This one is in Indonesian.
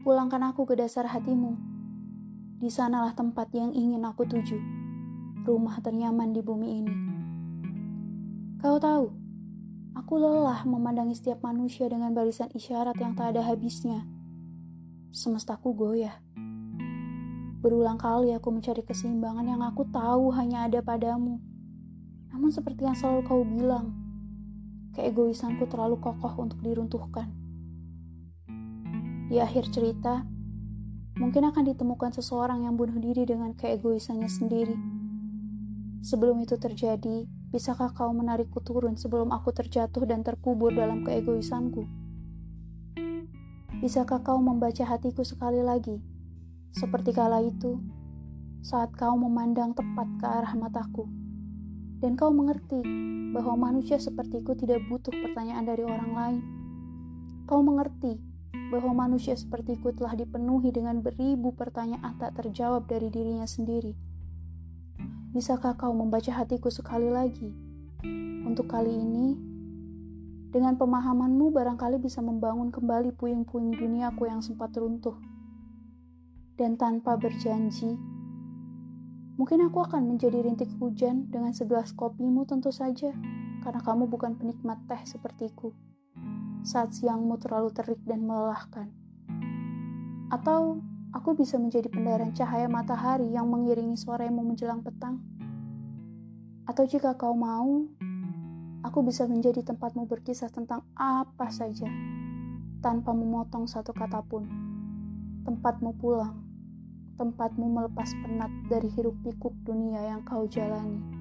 tuangkan aku ke dasar hatimu. Di sanalah tempat yang ingin aku tuju, rumah ternyaman di bumi ini. Kau tahu, aku lelah memandangi setiap manusia dengan barisan isyarat yang tak ada habisnya. Semestaku goyah. Berulang kali aku mencari keseimbangan yang aku tahu hanya ada padamu. Namun seperti yang selalu kau bilang, keegoisanku terlalu kokoh untuk diruntuhkan. Di akhir cerita, mungkin akan ditemukan seseorang yang bunuh diri dengan keegoisannya sendiri. Sebelum itu terjadi, bisakah kau menarikku turun sebelum aku terjatuh dan terkubur dalam keegoisanku? Bisakah kau membaca hatiku sekali lagi, seperti kala itu, saat kau memandang tepat ke arah mataku, dan kau mengerti bahwa manusia sepertiku tidak butuh pertanyaan dari orang lain. Kau mengerti bahwa manusia sepertiku telah dipenuhi dengan beribu pertanyaan tak terjawab dari dirinya sendiri. Bisakah kau membaca hatiku sekali lagi? Untuk kali ini, dengan pemahamanmu barangkali bisa membangun kembali puing-puing duniaku yang sempat runtuh. Dan tanpa berjanji, mungkin aku akan menjadi rintik hujan dengan segelas kopimu tentu saja, karena kamu bukan penikmat teh sepertiku saat siangmu terlalu terik dan melelahkan. Atau aku bisa menjadi pendaran cahaya matahari yang mengiringi soremu menjelang petang. Atau jika kau mau, aku bisa menjadi tempatmu berkisah tentang apa saja, tanpa memotong satu kata pun. Tempatmu pulang, tempatmu melepas penat dari hiruk pikuk dunia yang kau jalani.